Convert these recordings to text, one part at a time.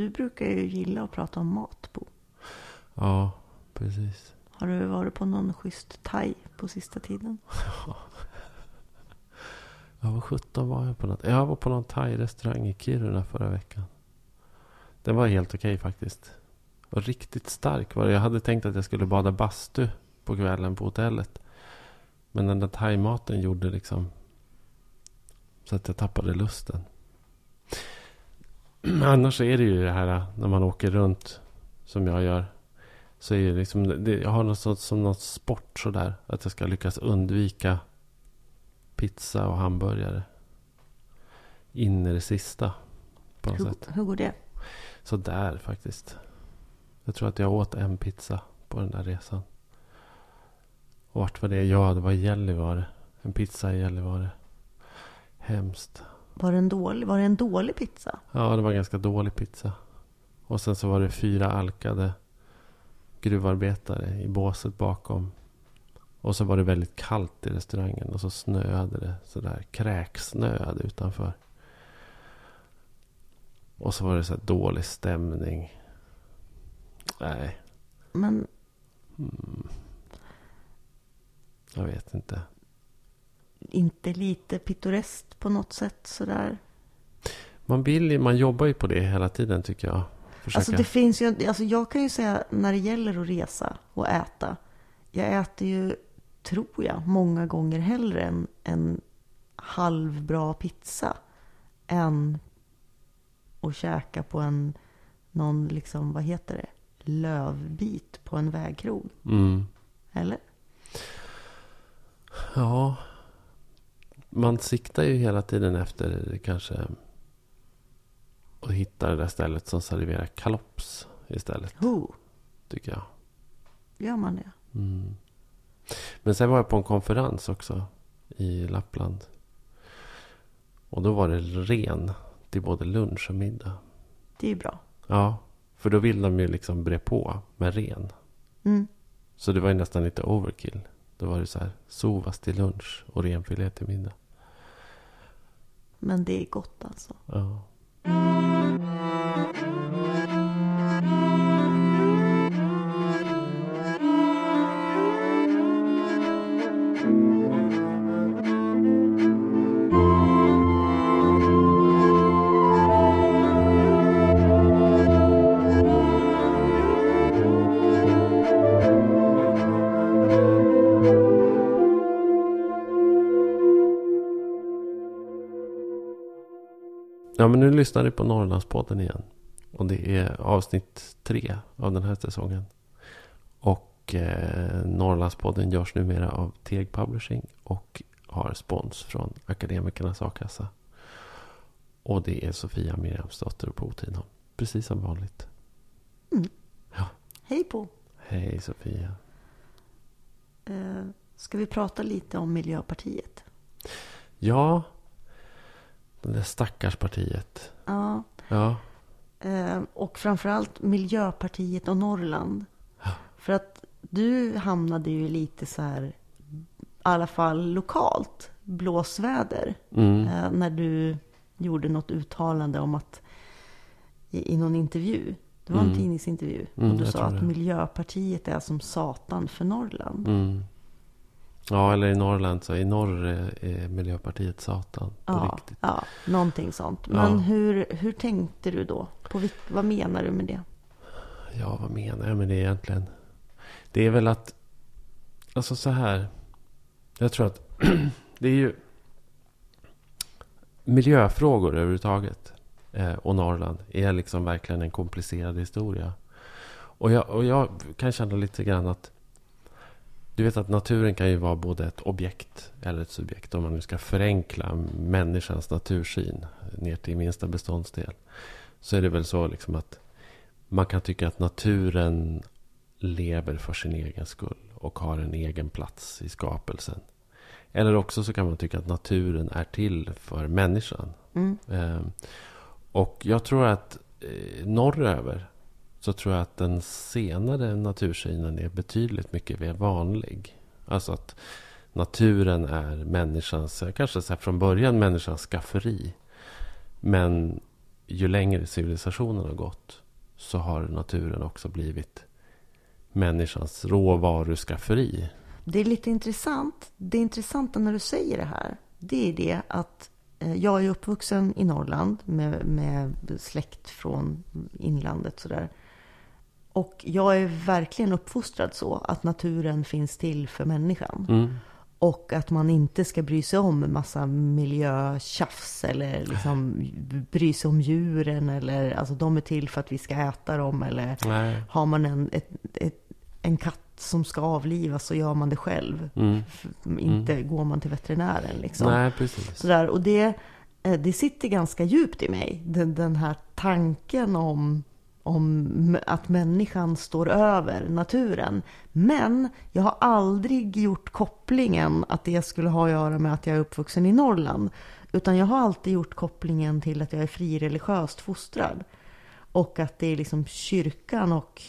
du brukar ju gilla att prata om mat, Bo. Ja, precis. Har du varit på någon schysst thai på sista tiden? Ja, vad sjutton var jag på något? Jag var på någon thai-restaurang i Kiruna förra veckan. Den var helt okej faktiskt. Och riktigt stark var det. Jag hade tänkt att jag skulle bada bastu på kvällen på hotellet. Men den där thaimaten gjorde liksom så att jag tappade lusten. Annars är det ju det här när man åker runt som jag gör. Så är det liksom, det, jag har något sånt, som något sport sådär. Att jag ska lyckas undvika pizza och hamburgare. In i det sista. På något Hur, sätt. hur går det? Så där faktiskt. Jag tror att jag åt en pizza på den där resan. Och vart var det? Ja, det var i Gällivare. En pizza i Gällivare. Hemskt. Var det en dålig, var det en dålig pizza? Ja, det var ganska dålig pizza. Och sen så var det fyra alkade gruvarbetare i båset bakom. Och så var det väldigt kallt i restaurangen och så snöade det sådär. Kräksnöade utanför. Och så var det så dålig stämning. Nej, Men jag vet inte. Inte lite pittoreskt på något sätt sådär? Man vill man jobbar ju på det hela tiden tycker jag. Försöka. Alltså det finns ju, alltså jag kan ju säga när det gäller att resa och äta. Jag äter ju, tror jag, många gånger hellre en, en halvbra pizza. Än att käka på en, någon liksom, vad heter det? Lövbit på en vägkrog. Mm. Eller? Ja. Man siktar ju hela tiden efter kanske att hitta det där stället som serverar kalops istället. Ho, Tycker jag. gör man det? Mm. Men sen var jag på en konferens också i Lappland. Och då var det ren till både lunch och middag. Det är ju bra. Ja, för då vill de ju liksom bre på med ren. Mm. Så det var ju nästan lite overkill. Då var det så här sovas till lunch och renfilé till middag. Men det är gott alltså. Ja. Men nu lyssnar du på Norrlandspodden igen. Och det är avsnitt tre av den här säsongen. Och eh, Norrlandspodden görs numera av Teg Publishing och har spons från Akademikernas A-kassa. Och det är Sofia Miriamsdotter och Bo Tidholm. Precis som vanligt. Hej på! Hej Sofia. Eh, ska vi prata lite om Miljöpartiet? Ja, det där stackars partiet. Ja, Ja, eh, och framförallt Miljöpartiet och Norrland. För att du hamnade ju lite så här, i alla fall lokalt, blåsväder. mm. Eh, när du gjorde något uttalande om att i, i någon intervju. Det var en Mm. tidningsintervju. Mm, och du jag sa att det. Miljöpartiet är som satan för Norrland. Mm. Ja, eller i Norrland så i norr är, är Miljöpartiet satan. På Ja, riktigt. ja, någonting sånt. Men Ja. hur, hur tänkte du då? På vad menar du med det? Ja, vad menar jag med det egentligen? Det är väl att... Alltså så här. Jag tror att det är ju... Miljöfrågor överhuvudtaget. Eh, och Norrland är liksom verkligen en komplicerad historia. Och jag, och jag kan känna lite grann att... Du vet att naturen kan ju vara både ett objekt eller ett subjekt. Om man nu ska förenkla människans natursyn ner till minsta beståndsdel. Så är det väl så liksom att man kan tycka att naturen lever för sin egen skull och har en egen plats i skapelsen. Eller också så kan man tycka att naturen är till för människan. Mm. Eh, och jag tror att eh, norröver så tror jag att den senare natursynen är betydligt mycket mer vanlig. Alltså att naturen är människans, kanske så här från början människans skafferi. Men ju längre civilisationen har gått så har naturen också blivit människans råvaruskafferi. Det är lite intressant. Det intressanta när du säger det här, det är det att eh, jag är uppvuxen i Norrland med, med släkt från inlandet sådär. Och jag är verkligen uppfostrad så att naturen finns till för människan. Mm. Och att man inte ska bry sig om massa miljötjafs eller liksom bry sig om djuren. Eller, alltså de är till för att vi ska äta dem. Eller Nej. har man en, ett, ett, en katt som ska avlivas så gör man det själv. Mm. Inte går man till veterinären liksom. Nej, precis. Sådär, och det, eh, det sitter ganska djupt i mig. Den, den här tanken om, om att människan står över naturen. Men jag har aldrig gjort kopplingen att det skulle ha att göra med att jag är uppvuxen i Norrland. Utan jag har alltid gjort kopplingen till att jag är frireligiöst fostrad. Och att det är liksom kyrkan och,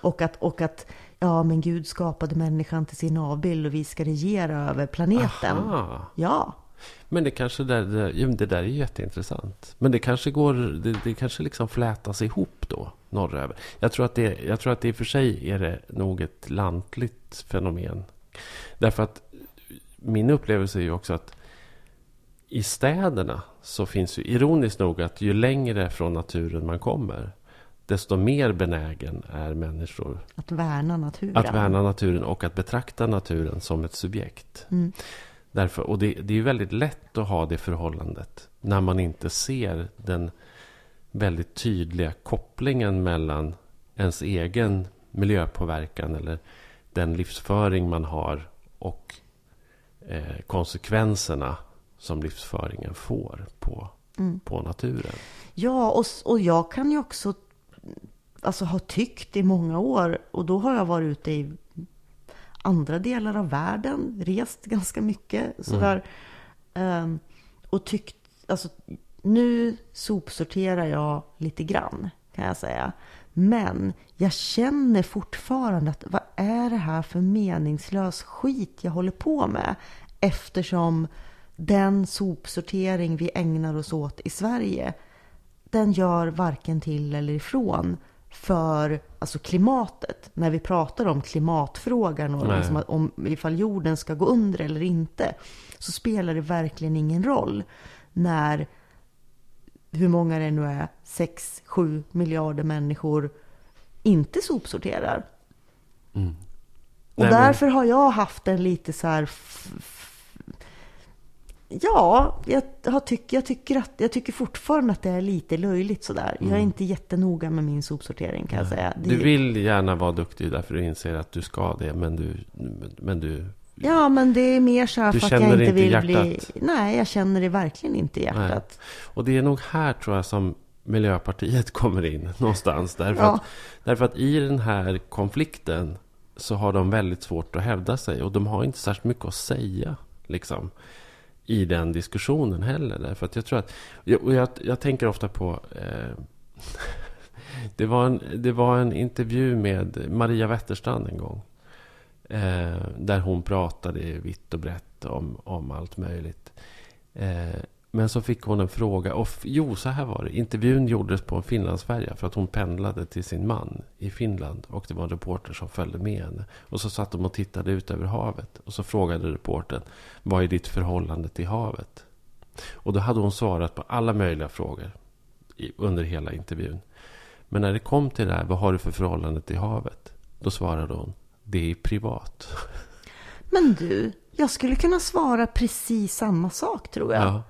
och, att, och att ja, men Gud skapade människan till sin avbild och vi ska regera över planeten. Aha. Ja, Men det kanske där, det, det där är jätteintressant. Men det kanske går, det, det kanske liksom flätas ihop då, norröver. Jag tror att det, jag tror att det i och för sig är det nog ett lantligt fenomen. Därför att min upplevelse är ju också att i städerna så finns ju ironiskt nog att ju längre från naturen man kommer, desto mer benägen är människor att värna naturen. att värna naturen och att betrakta naturen som ett subjekt. Mm. Därför, och det, det är väldigt lätt att ha det förhållandet när man inte ser den väldigt tydliga kopplingen mellan ens egen miljöpåverkan eller den livsföring man har och eh, konsekvenserna som livsföringen får på, Mm. på naturen. Ja, och, och jag kan ju också alltså, ha tyckt i många år, och då har jag varit ute i andra delar av världen, rest ganska mycket sådär. Ehm, och tyckt, alltså nu sopsorterar jag lite grann kan jag säga. Men jag känner fortfarande att vad är det här för meningslös skit jag håller på med? Eftersom den sopsortering vi ägnar oss åt i Sverige, den gör varken till eller ifrån för alltså klimatet. När vi pratar om klimatfrågan och Nej. liksom om ifall jorden ska gå under eller inte, så spelar det verkligen ingen roll när hur många det nu är, 6-7 miljarder människor inte sopsorterar. Mm. Och Nej, men- därför har jag haft en lite så här... Ja, jag, har tyck, jag, tycker att, jag tycker fortfarande att det är lite löjligt sådär. Jag är inte jättenoga med min sopsortering kan jag säga. Det, Mm. Du vill gärna vara duktig därför du inser att du ska det. Men du, men du Ja, men det är mer så här för att jag inte vill bli... hjärtat? Nej, jag känner det verkligen inte i hjärtat. Och det är nog här tror jag som Miljöpartiet kommer in någonstans. Därför, Ja. att, därför att i den här konflikten så har de väldigt svårt att hävda sig. Och de har inte särskilt mycket att säga liksom, i den diskussionen heller. Därför att jag tror att, och jag, jag tänker ofta på eh, det, var en, det var en intervju med Maria Wetterstrand en gång. Eh, där hon pratade vitt och brett om, om allt möjligt. Eh, men så fick hon en fråga. Och jo, så här var det. Intervjun gjordes på en Finlandsfärja. För att hon pendlade till sin man i Finland. Och det var en reporter som följde med henne. Och så satt de och tittade ut över havet. Och så frågade reportern. Vad är ditt förhållande till havet? Och då hade hon svarat på alla möjliga frågor. Under hela intervjun. Men när det kom till det här. Vad har du för förhållande till havet? Då svarade hon. Det är privat. Men du, jag skulle kunna svara precis samma sak tror jag. Ja.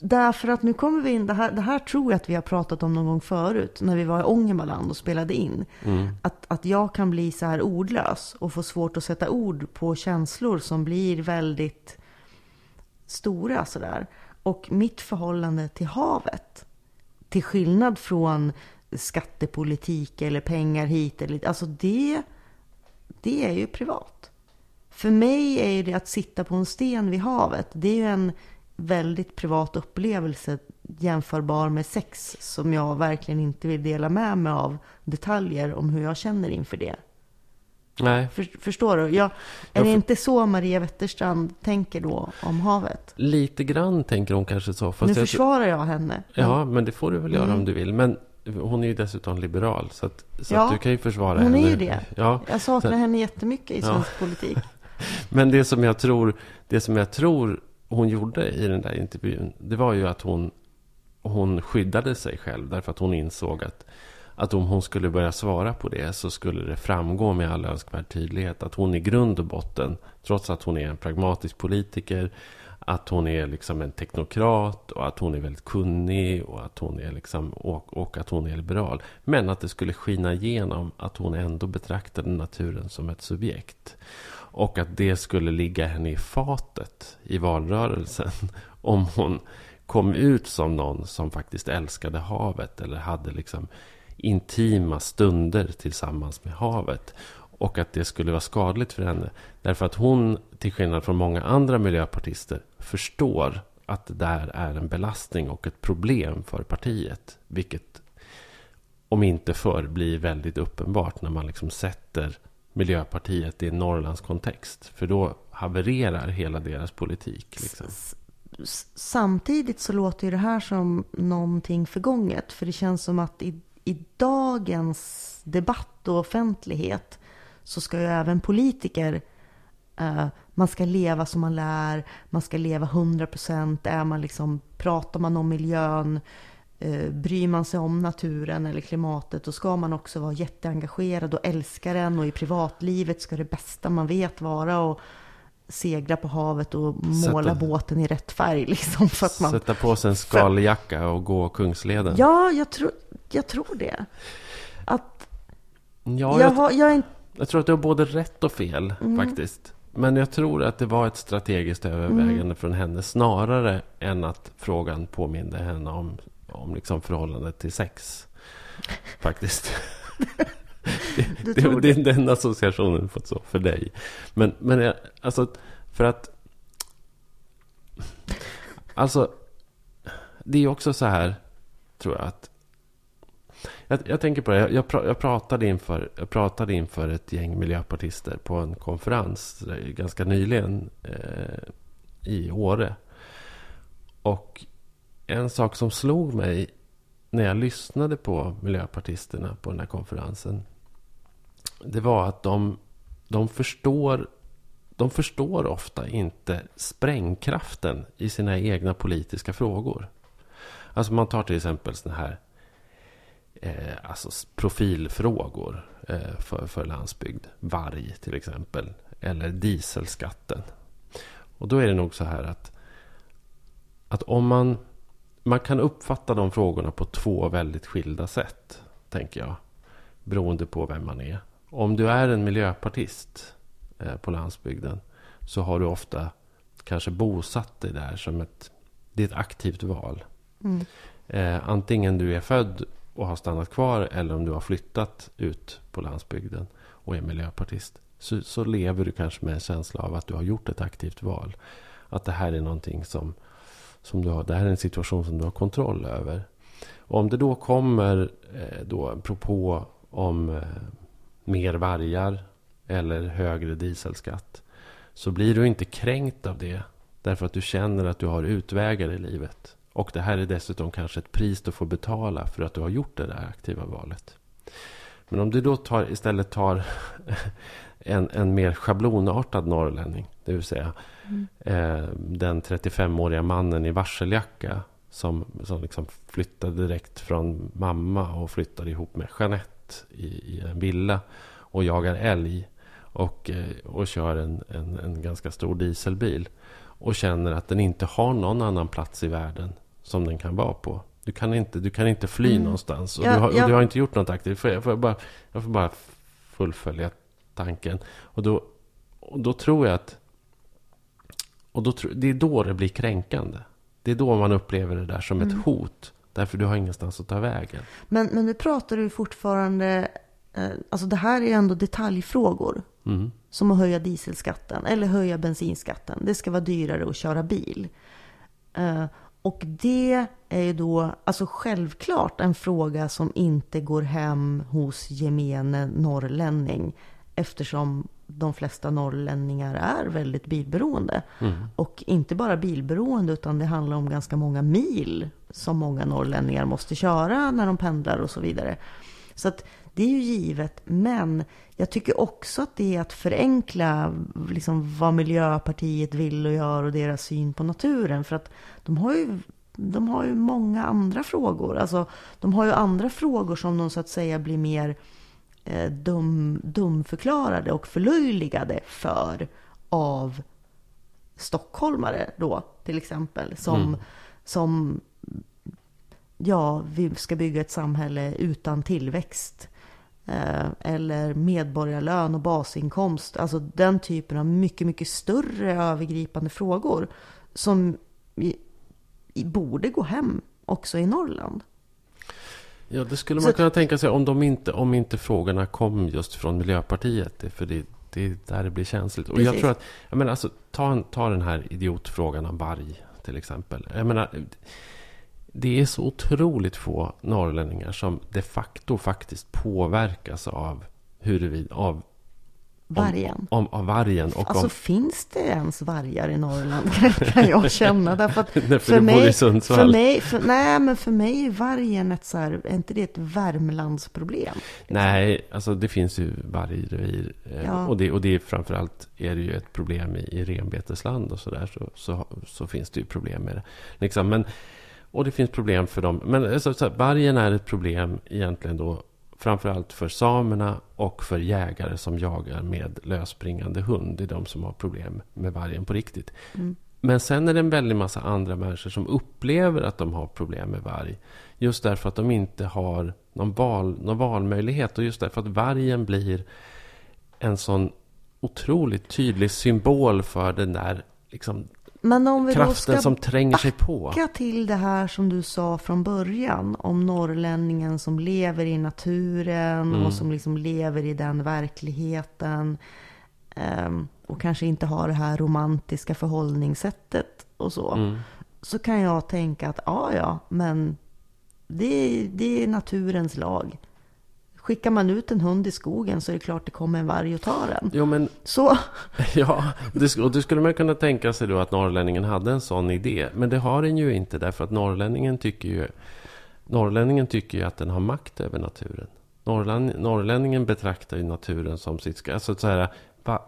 Därför att nu kommer vi in, det här, det här tror jag att vi har pratat om någon gång förut, när vi var i Ångermanland och spelade in. Mm. Att, att jag kan bli så här ordlös och få svårt att sätta ord på känslor som blir väldigt stora sådär. Och mitt förhållande till havet, till skillnad från skattepolitik eller pengar hit eller alltså det, det är ju privat. För mig är ju det att sitta på en sten vid havet, det är ju en väldigt privat upplevelse jämförbar med sex som jag verkligen inte vill dela med mig av detaljer om hur jag känner inför det. Nej, För, förstår du? Jag, är Jag det för- inte så Maria Wetterstrand tänker då om havet? lite grann tänker hon kanske så. Nu jag, försvarar jag henne. Ja, men det får du väl göra Mm. om du vill. Men hon är ju dessutom liberal. Så, att, så Ja, att du kan ju försvara hon är henne. ju det. Ja, Jag saknar Så- henne jättemycket i Ja. svensk politik. men det som jag tror, det som jag tror hon gjorde i den där intervjun, det var ju att hon, hon skyddade sig själv. Därför att hon insåg att, att om hon skulle börja svara på det så skulle det framgå med all önskvärd tydlighet att hon i grund och botten, trots att hon är en pragmatisk politiker, att hon är liksom en teknokrat och att hon är väldigt kunnig och att hon är liksom, och, och att hon är liberal. Men att det skulle skina igenom att hon ändå betraktade naturen som ett subjekt. Och att det skulle ligga henne i fatet i valrörelsen om hon kom ut som någon som faktiskt älskade havet eller hade liksom intima stunder tillsammans med havet. Och att det skulle vara skadligt för henne. Därför att hon, till skillnad från många andra miljöpartister, förstår att det där är en belastning och ett problem för partiet. Vilket, om inte förr, blir väldigt uppenbart när man liksom sätter Miljöpartiet i Norrlands kontext. För då havererar hela deras politik. Liksom. Samtidigt så låter ju det här som någonting förgånget. För det känns som att i, i dagens debatt och offentlighet så ska ju även politiker eh, man ska leva som man lär, man ska leva 100%. Är man liksom, pratar man om miljön, eh, bryr man sig om naturen eller klimatet, då ska man också vara jätteengagerad och älska den. Och i privatlivet ska det bästa man vet vara och segla på havet och måla Sätta- båten i rätt färg. Liksom, för att man... Sätta på sig en skaljacka och gå Kungsleden. Ja, jag tror, jag tror det. Att Ja, jag, jag, har, jag är inte... jag tror att du har både rätt och fel Mm. faktiskt. Men jag tror att det var ett strategiskt övervägande Mm. från henne snarare än att frågan påminde henne om, om liksom förhållandet till sex. Faktiskt. Du Det, det det? är den associationen jag fått så för dig. Men, men jag- alltså, för att... Alltså, det är också så här, tror jag, att... Jag, jag tänker på det, jag, jag, jag, pratade inför, jag pratade inför ett gäng miljöpartister på en konferens ganska nyligen eh, i Åre. Och en sak som slog mig när jag lyssnade på miljöpartisterna på den här konferensen det var att de, de, förstår, de förstår ofta inte sprängkraften i sina egna politiska frågor. Alltså man tar till exempel sådana här eh, alltså profilfrågor eh, för, för landsbygd. Varg till exempel. Eller dieselskatten. Och då är det nog så här att, att om man, man kan uppfatta de frågorna på två väldigt skilda sätt, tänker jag. Beroende på vem man är. Om du är en miljöpartist eh, på landsbygden så har du ofta kanske bosatt dig där som ett, det är ett aktivt val. Mm. Eh, antingen du är född och har stannat kvar eller om du har flyttat ut på landsbygden och är miljöpartist. Så, så lever du kanske med en känsla av att du har gjort ett aktivt val. Att det här är någonting som, som du har, det här är en situation som du har kontroll över. Och om det då kommer eh, då en propå om eh, mer vargar eller högre dieselskatt. Så blir du inte kränkt av det. Därför att du känner att du har utvägar i livet. Och det här är dessutom kanske ett pris du får betala för att du har gjort det där aktiva valet. Men om du då tar, istället tar en, en mer schablonartad norrlänning. Det vill säga Mm. eh, den 35-åriga mannen i varseljacka. Som, som liksom flyttade direkt från mamma och flyttade ihop med Jeanette i, i en villa. Och jagar älg. Och, eh, och kör en, en, en ganska stor dieselbil. Och känner att den inte har någon annan plats i världen som den kan vara på. Du kan inte, du kan inte fly Mm. någonstans. Och, Ja, du har, och ja. du har inte gjort något aktivt. Får jag, får bara, jag får bara fullfölja tanken. Och då, och då tror jag att... Och då, det är då det blir kränkande. Det är då man upplever det där som Mm. ett hot. Därför du har ingenstans att ta vägen. Men, men nu pratar du fortfarande... Eh, alltså det här är ju ändå detaljfrågor. Mm. Som att höja dieselskatten eller höja bensinskatten. Det ska vara dyrare att köra bil. Eh, och det är ju då alltså självklart en fråga som inte går hem hos gemene norrlänning. Eftersom de flesta norrlänningar är väldigt bilberoende. Mm. Och inte bara bilberoende utan det handlar om ganska många mil som många norrlänningar måste köra när de pendlar och så vidare. Så att det är ju givet. Men jag tycker också att det är att förenkla liksom vad Miljöpartiet vill och gör och deras syn på naturen. För att de har ju, de har ju många andra frågor. Alltså, de har ju andra frågor som de så att säga blir mer dum, dumförklarade och förlöjligade för av stockholmare då till exempel. Som, Mm. som ja, vi ska bygga ett samhälle utan tillväxt. Eh, eller medborgarlön och basinkomst. Alltså den typen av mycket, mycket större övergripande frågor. Som borde gå hem också i Norrland. Ja, det skulle Så man att- kunna tänka sig om, de inte, om inte frågorna kom just från Miljöpartiet. För det, det är där det blir känsligt. Och jag tror att, jag menar, alltså, ta, ta den här idiotfrågan om varg till exempel. Jag menar, det är så otroligt få norrlänningar som de facto faktiskt påverkas av huruvida, av, om, Vargen. om, av vargen. Och Alltså om, finns det ens vargar i Norrland? kan jag känna. Därför att för för mig, för mig, för, nej men för mig är vargen ett så här, är inte det ett Värmlandsproblem? Nej, alltså det finns ju vargrevir. eh, Ja. Och, det, och det är framförallt är det ju ett problem i, i renbetesland och sådär. Så, så, så finns det ju problem med det. Liksom. Men, och det finns problem för dem. Men alltså, så här, vargen är ett problem egentligen då framförallt för samerna och för jägare som jagar med lösspringande hund. Det är de som har problem med vargen på riktigt. Mm. Men sen är det en väldig massa andra människor som upplever att de har problem med varg. Just därför att de inte har någon, val, någon valmöjlighet. Och just därför att vargen blir en sån otroligt tydlig symbol för den där liksom, Men om vi då kraften ska som tränger sig på. till det här som du sa från början om norrlänningen som lever i naturen Mm. och som liksom lever i den verkligheten. ehm, och kanske inte har det här romantiska förhållningssättet och så. Mm. Så kan jag tänka att ja, ja, men det, det är naturens lag. Skickar man ut en hund i skogen så är det klart det kommer en varg och tar den. Jo, men Så, Ja, det, och det skulle man kunna tänka sig då att norrlänningen hade en sån idé. Men det har den ju inte därför att norrlänningen tycker ju, norrlänningen tycker ju att den har makt över naturen. Norrlän, norrlänningen betraktar ju naturen som sitt... ska- Alltså så här, va,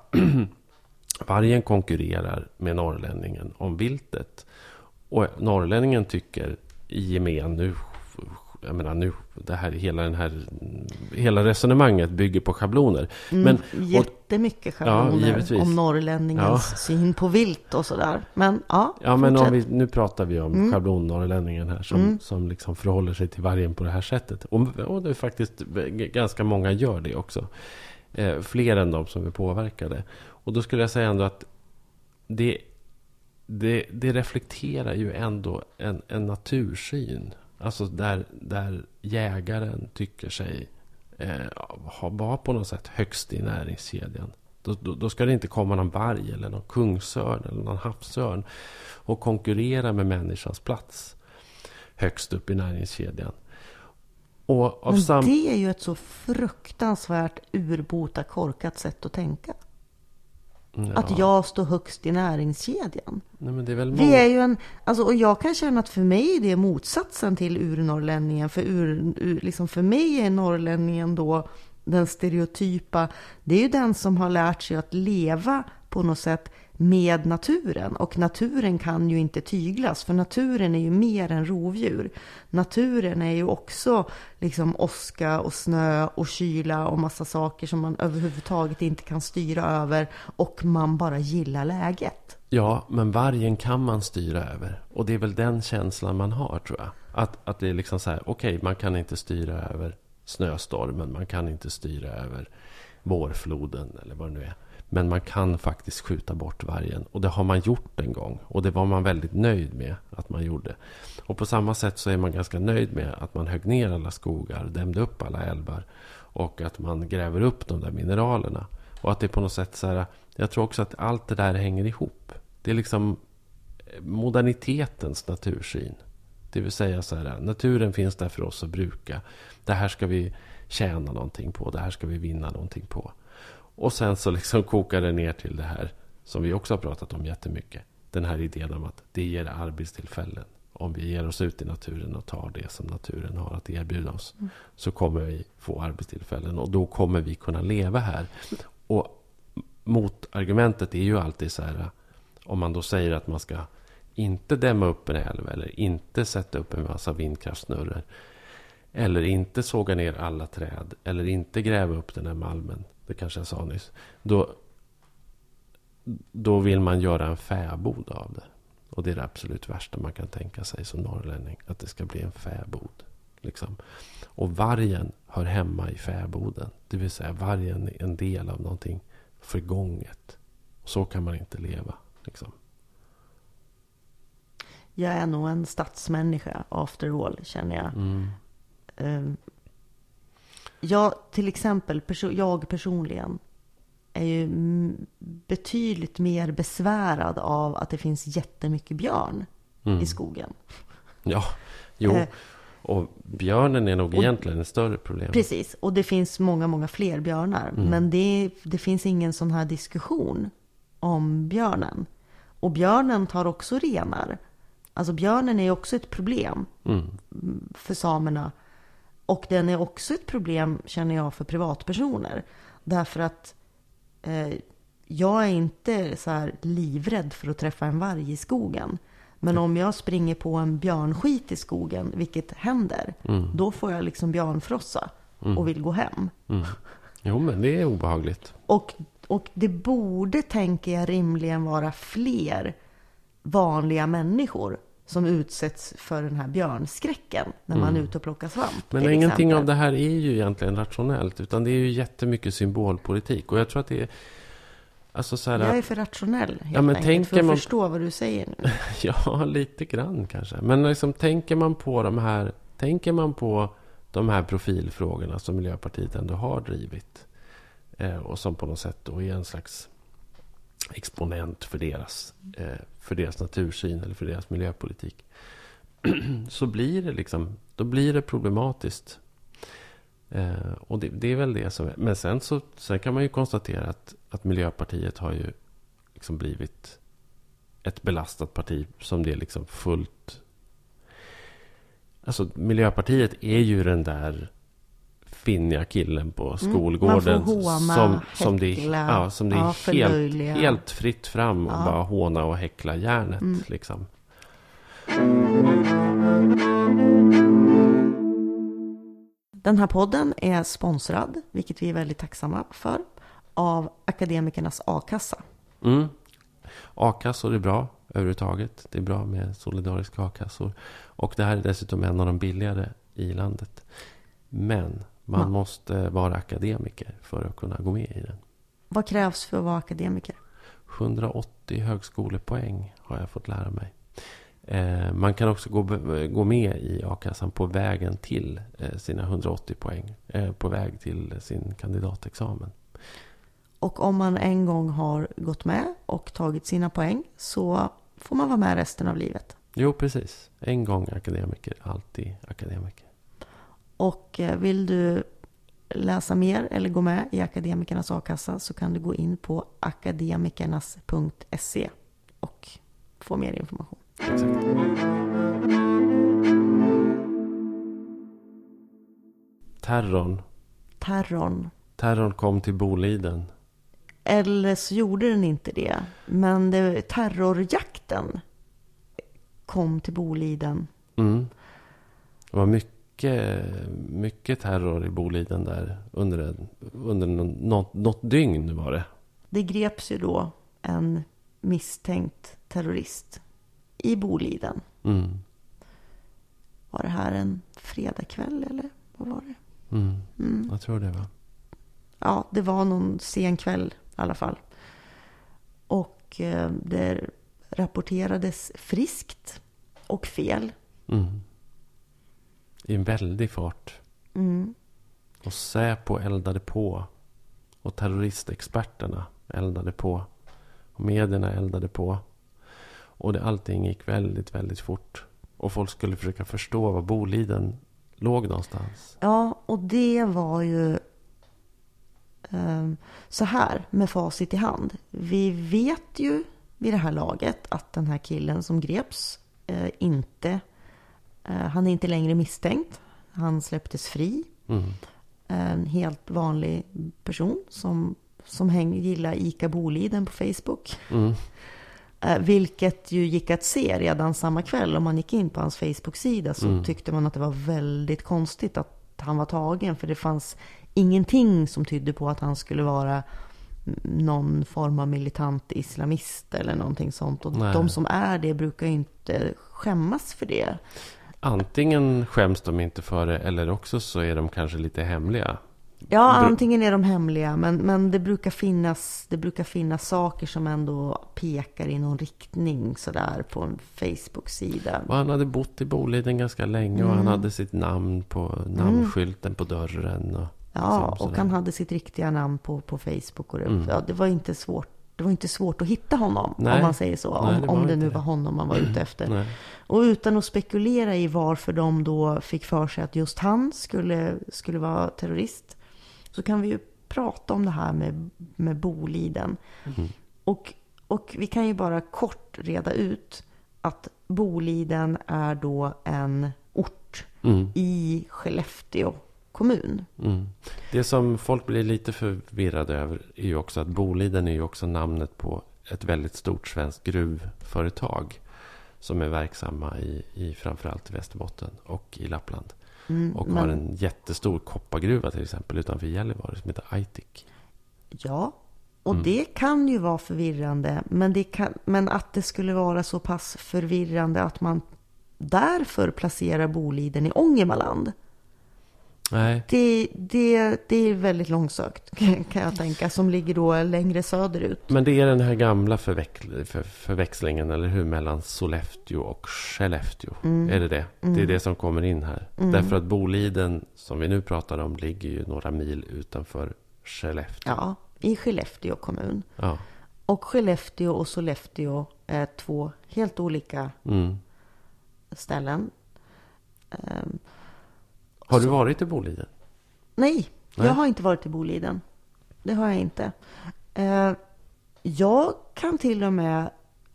vargen konkurrerar med norrlänningen om viltet. Och norrlänningen tycker i gemen nu... Jag menar nu, det här, hela, den här, hela resonemanget bygger på schabloner. mm, Men- jättemycket schabloner givetvis. om norrlänningens syn på vilt och sådär. Men ja, Ja, men om vi, nu pratar vi om Mm. schablonnorrlänningen här som, Mm. som liksom förhåller sig till vargen på det här sättet. Och, och det är faktiskt ganska många gör det också. Eh, fler än de som är påverkade. Och då skulle jag säga ändå att det, det, det reflekterar ju ändå en, en natursyn. Alltså där, där jägaren tycker sig eh, vara på något sätt högst i näringskedjan. Då, då, då ska det inte komma någon varg eller någon kungsörn eller någon havsörn och konkurrera med människans plats högst upp i näringskedjan. Och Men det är ju ett så fruktansvärt urbota korkat sätt att tänka. Ja. Att jag står högst i näringskedjan. Nej, är Vi är ju en, alltså, och jag kan känna att för mig är det motsatsen till urnorrlänningen. För, ur, ur, liksom för mig är norrlänningen då den stereotypa, det är ju den som har lärt sig att leva på något sätt med naturen. Och naturen kan ju inte tyglas, för naturen är ju mer än rovdjur. Naturen är ju också liksom åska och snö och kyla och massa saker som man överhuvudtaget inte kan styra över och man bara gillar läget. Ja, men vargen kan man styra över. Och det är väl den känslan man har, tror jag. Att, att det är liksom så här, okej, man kan inte styra över snöstormen, man kan inte styra över vårfloden eller vad det nu är. Men man kan faktiskt skjuta bort vargen. Och det har man gjort en gång. Och det var man väldigt nöjd med att man gjorde. Och på samma sätt så är man ganska nöjd med att man högg ner alla skogar, dämde upp alla älvar. Och att man gräver upp de där mineralerna. Och att det är på något sätt så här, jag tror också att allt det där hänger ihop. Det är liksom eh, modernitetens natursyn. Det vill säga så här, naturen finns där för oss att bruka. Det här ska vi tjäna någonting på. Det här ska vi vinna någonting på. Och sen så liksom kokar det ner till det här som vi också har pratat om jättemycket. Den här idén om att det ger arbetstillfällen. Om vi ger oss ut i naturen och tar det som naturen har att erbjuda oss. Mm. Så kommer vi få arbetstillfällen och då kommer vi kunna leva här. Och motargumentet är ju alltid så här. Om man då säger att man ska inte dämma upp en älv eller inte sätta upp en massa vindkraftsnurror. Eller inte såga ner alla träd. Eller inte gräva upp den här malmen. Det kanske jag sa nyss. Då, då vill man göra en fäbod av det. Och det är det absolut värsta man kan tänka sig som norrlänning. Att det ska bli en fäbod. Liksom. Och vargen hör hemma i fäboden. Det vill säga vargen är en del av någonting förgånget. Så kan man inte leva. Liksom. Jag är nog en stadsmänniska after all, känner jag. Mm. Ehm, jag, till exempel, jag personligen är ju betydligt mer besvärad av att det finns jättemycket björn mm. i skogen. Ja, jo. Eh, och björnen är nog och, egentligen ett större problem. Precis, och det finns många, många fler björnar. Mm. Men det, det finns ingen sån här diskussion om björnen. Och björnen tar också renar. Alltså björnen är också ett problem mm. för samerna. Och den är också ett problem, känner jag, för privatpersoner. Därför att eh, jag är inte så här livrädd för att träffa en varg i skogen. Men om jag springer på en björnskit i skogen, vilket händer, mm. då får jag liksom björnfrossa mm. och vill gå hem. Mm. Jo, men det är obehagligt. Och, och det borde, tänker jag, rimligen vara fler vanliga människor som utsätts för den här björnskräcken när man är mm. ute och plockar svamp. Men ingenting av det här är ju egentligen rationellt. Utan det är ju jättemycket symbolpolitik. Och jag tror att det är... Alltså så här, jag är för rationell helt ja, men enkelt för att man, förstå vad du säger nu. ja, lite grann kanske. Men liksom, tänker man på de här... Tänker man på de här profilfrågorna som Miljöpartiet ändå har drivit. Eh, och som på något sätt då är en slags exponent för deras, eh, för deras natursyn eller för deras miljöpolitik. så blir det liksom, då blir det problematiskt. Eh, och det, det, är väl det som är. Men sen, så, sen kan man ju konstatera att, att Miljöpartiet har ju liksom blivit ett belastat parti som det är liksom fullt... Alltså Miljöpartiet är ju den där finniga killen på mm, skolgården. Mm, håna, som, som det, ja, som det är ja, helt, helt fritt fram och ja. bara håna och häckla järnet. Mm. Liksom. Den här podden är sponsrad, vilket vi är väldigt tacksamma för, av Akademikernas a-kassa. Mm. A-kassor är bra överhuvudtaget. Det är bra med solidariska a-kassor. Och det här är dessutom en av de billigare i landet. Men man ja. måste vara akademiker för att kunna gå med i den. Vad krävs för att vara akademiker? 180 högskolepoäng har jag fått lära mig. Eh, man kan också gå, gå med i a-kassan på vägen till eh, sina 180 poäng. Eh, på väg till sin kandidatexamen. Och om man en gång har gått med och tagit sina poäng så får man vara med resten av livet. Jo, precis. En gång akademiker, alltid akademiker. Och eh, vill du läsa mer eller gå med i Akademikernas a-kassa så kan du gå in på akademikernas.se och få mer information. Terrorn. Terrorn. Terrorn kom till Boliden. Eller så gjorde den inte det. Men det, terrorjakten kom till Boliden. Mm. Det var mycket mycket, mycket terror i Boliden där under, under något, något dygn var det. Det greps ju då en misstänkt terrorist i Boliden. Mm. Var det här en fredagkväll eller vad var det? Mm. Mm. Jag tror det var. Ja, det var någon sen kväll i alla fall. Och eh, det rapporterades friskt och fel. Mm i en väldig fart. Mm. Och Säpo eldade på. Och terroristexperterna eldade på. Och medierna eldade på. Och det, allting gick väldigt, väldigt fort. Och folk skulle försöka förstå var Boliden låg någonstans. Ja, och det var ju Ehm, Så här, med facit i hand. Vi vet ju vid det här laget att den här killen som greps eh, inte... eh, Han är inte längre misstänkt. Han släpptes fri. Mm. En helt vanlig person som, som häng, gillar ICA Boliden på Facebook. Mm. Eh, Vilket ju gick att se redan samma kväll. Om man gick in på hans Facebook-sida så Mm. tyckte man att det var väldigt konstigt att han var tagen. För det fanns ingenting som tydde på att han skulle vara någon form av militant islamist eller någonting sånt. Och Nej. de som är det brukar ju inte skämmas för det. Antingen skäms de inte för det eller också så är de kanske lite hemliga. Ja, antingen är de hemliga, men, men det, brukar finnas, det brukar finnas saker som ändå pekar i någon riktning sådär på en Facebook-sida. Och han hade bott i Boliden ganska länge och Mm. han hade sitt namn på namnskylten på dörren. Och, Ja, och han hade sitt riktiga namn på, på Facebook. Och det, Mm. ja, det, var inte svårt, det var inte svårt att hitta honom, Nej. om man säger så. Nej, om det om det nu det. var honom man var ute efter. Nej. Och utan att spekulera i varför de då fick för sig att just han skulle, skulle vara terrorist. Så kan vi ju prata om det här med, med Boliden. Mm. Och, och vi kan ju bara kort reda ut att Boliden är då en ort Mm. i Skellefteå kommun. Mm. Det som folk blir lite förvirrade över är ju också att Boliden är ju också namnet på ett väldigt stort svenskt gruvföretag. Som är verksamma i, i framförallt Västerbotten och i Lappland. Mm, Och men- har en jättestor koppargruva till exempel utanför Gällivare som heter Aitik. Ja, och Mm. det kan ju vara förvirrande. Men, det kan, men att det skulle vara så pass förvirrande att man därför placerar Boliden i Ångermanland. Nej, Det, det, det är väldigt långsökt kan jag tänka, som ligger då längre söderut. men det är den här gamla förveck- för, förväxlingen, eller hur? Mellan Sollefteå och Skellefteå. Mm. Är det det? Det är det som kommer in här. Därför att Boliden, som vi nu pratar om, ligger ju några mil utanför Skellefteå. Ja, i Skellefteå kommun. Ja. Och Skellefteå och Sollefteå är två helt olika Mm. ställen. Ehm, Har du varit i Boliden? Nej, Nej. jag har inte varit i Boliden. Det har jag inte. Eh, jag kan till och med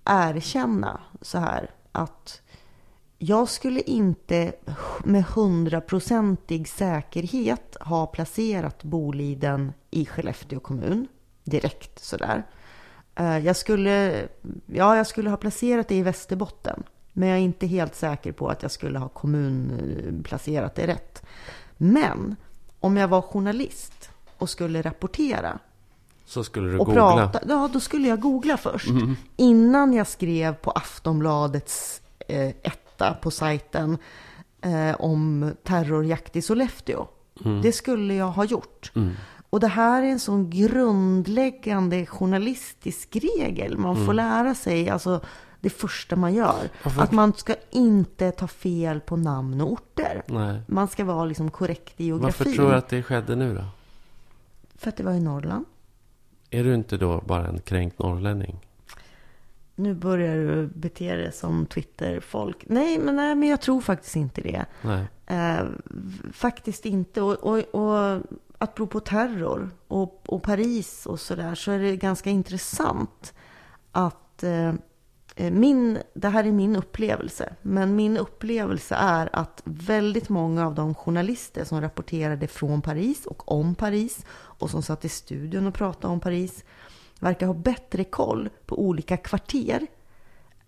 erkänna så här att jag skulle inte med hundraprocentig säkerhet ha placerat Boliden i Skellefteå kommun direkt sådär. Eh, Jag skulle, ja, jag skulle ha placerat det i Västerbotten. Men jag är inte helt säker på att jag skulle ha kommunplacerat det rätt. Men om jag var journalist och skulle rapportera Så skulle du och googla. Mm. prata, ja då skulle jag googla först. Innan jag skrev på Aftonbladets eh, etta på sajten eh, om terrorjakt i Sollefteå. Mm. Det skulle jag ha gjort. Och det här är en sån grundläggande journalistisk regel man Mm. får lära sig. Alltså det första man gör. Varför- Att man ska inte ta fel på namn och orter. Nej. Man ska vara liksom korrekt i geografin. Varför tror du att det skedde nu då? För att det var i Norrland. Är du inte då bara en kränkt norrlänning? Nu börjar du bete dig som Twitter-folk. Nej, men, nej, men jag tror faktiskt inte det. Eh, faktiskt inte. Och, och, och apropå terror och, och Paris och sådär så är det ganska intressant att eh, min, det här är min upplevelse, men min upplevelse är att väldigt många av de journalister som rapporterade från Paris och om Paris och som satt i studion och pratade om Paris verkar ha bättre koll på olika kvarter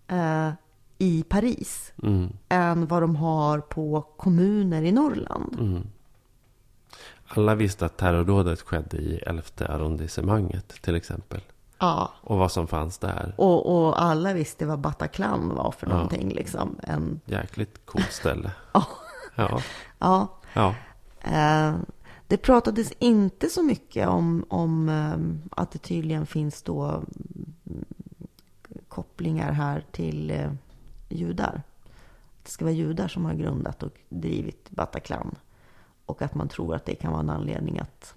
eh, i Paris Mm. än vad de har på kommuner i Norrland. Mm. Alla visste att terrordådet skedde i 11 arrondissemanget till exempel. Ja, Och vad som fanns där. och, och alla visste vad Bataclan var för Ja. någonting. Liksom. En, Jäkligt coolt ställe. Ja. Ja. ja, Ja. eh, det pratades inte så mycket om, om eh, att det tydligen finns då mm, kopplingar här till eh, judar. Det ska vara judar som har grundat och drivit Bataclan. Och att man tror att det kan vara en anledning att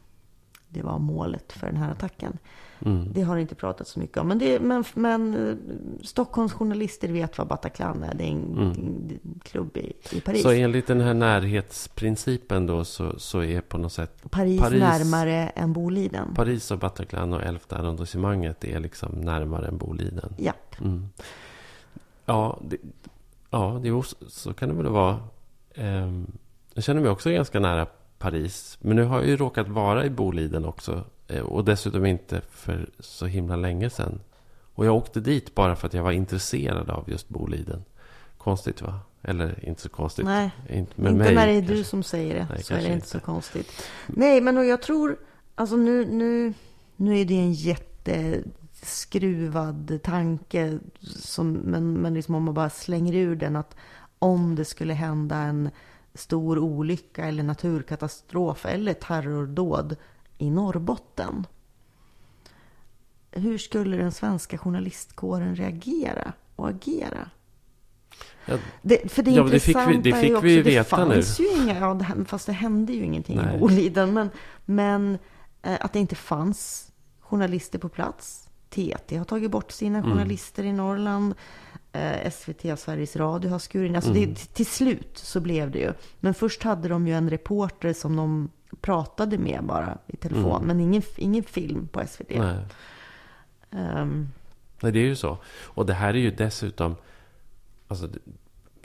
det var målet för den här attacken. Mm. Det har inte pratat så mycket om. Men, det, men, men eh, Stockholms journalister vet vad Bataclan är. Det är en, Mm. en klubb i, i Paris. Så enligt den här närhetsprincipen då så, så är på något sätt Paris, Paris- närmare än Boliden. Paris och Bataclan och 11 arrondissemanget är liksom närmare än Boliden. Japp. Mm. Ja, det, ja det, så kan det väl vara. Ehm, jag känner mig också ganska nära Paris. Men nu har jag ju råkat vara i Boliden också. Eh, Och dessutom inte för så himla länge sedan. Och jag åkte dit bara för att jag var intresserad av just Boliden. Konstigt va? Eller inte så konstigt. Nej, Inte med inte mig, när det är kanske. du som säger det. Nej, så är det inte. så konstigt. Nej, men och jag tror... Alltså nu, nu, nu är det en jätteskruvad tanke. Som, men, men liksom om man bara slänger ur den att om det skulle hända en stor olycka eller naturkatastrof eller terrordåd i Norrbotten. Hur skulle den svenska journalistkåren reagera och agera? Ja, Det, för det Ja, det fick vi- det fick också, vi veta nu. fanns ju inga, ja, det, fast det hände ju ingenting Nej. i Boliden. Men, men eh, att det inte fanns journalister på plats. TT har tagit bort sina Mm. journalister i Norrland. Eh, SVT och Sveriges Radio har skurit. Alltså Mm. det, till slut så blev det ju. Men först hade de ju en reporter som de pratade med bara i telefon. Mm. Men ingen, ingen film på SVT. nej. Ehm, Nej, det är ju så. Och det här är ju dessutom... Alltså,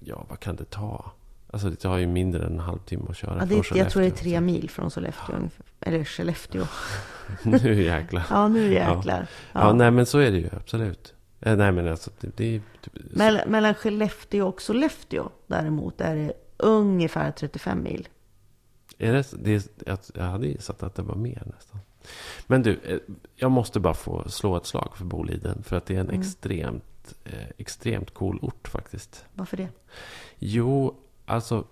ja, vad kan det ta? Alltså, det tar ju mindre än en halvtimme att köra ja, från det, jag tror det är tre mil från Sollefteå. Eller Skellefteå. nu jäklar. Ja, nu Ja. jäklar. Ja. nej, men så är det ju. Absolut. Eh, nej, men alltså, det, det är... Typ, Mell- mellan Skellefteå och Sollefteå däremot är det ungefär 35 mil. Är det, det är, jag, hade gissat att det var mer nästan. Men du, eh, jag måste bara få slå ett slag för Boliden. För att det är en Mm. extremt, eh, extremt cool ort faktiskt. Varför det? Jo, alltså.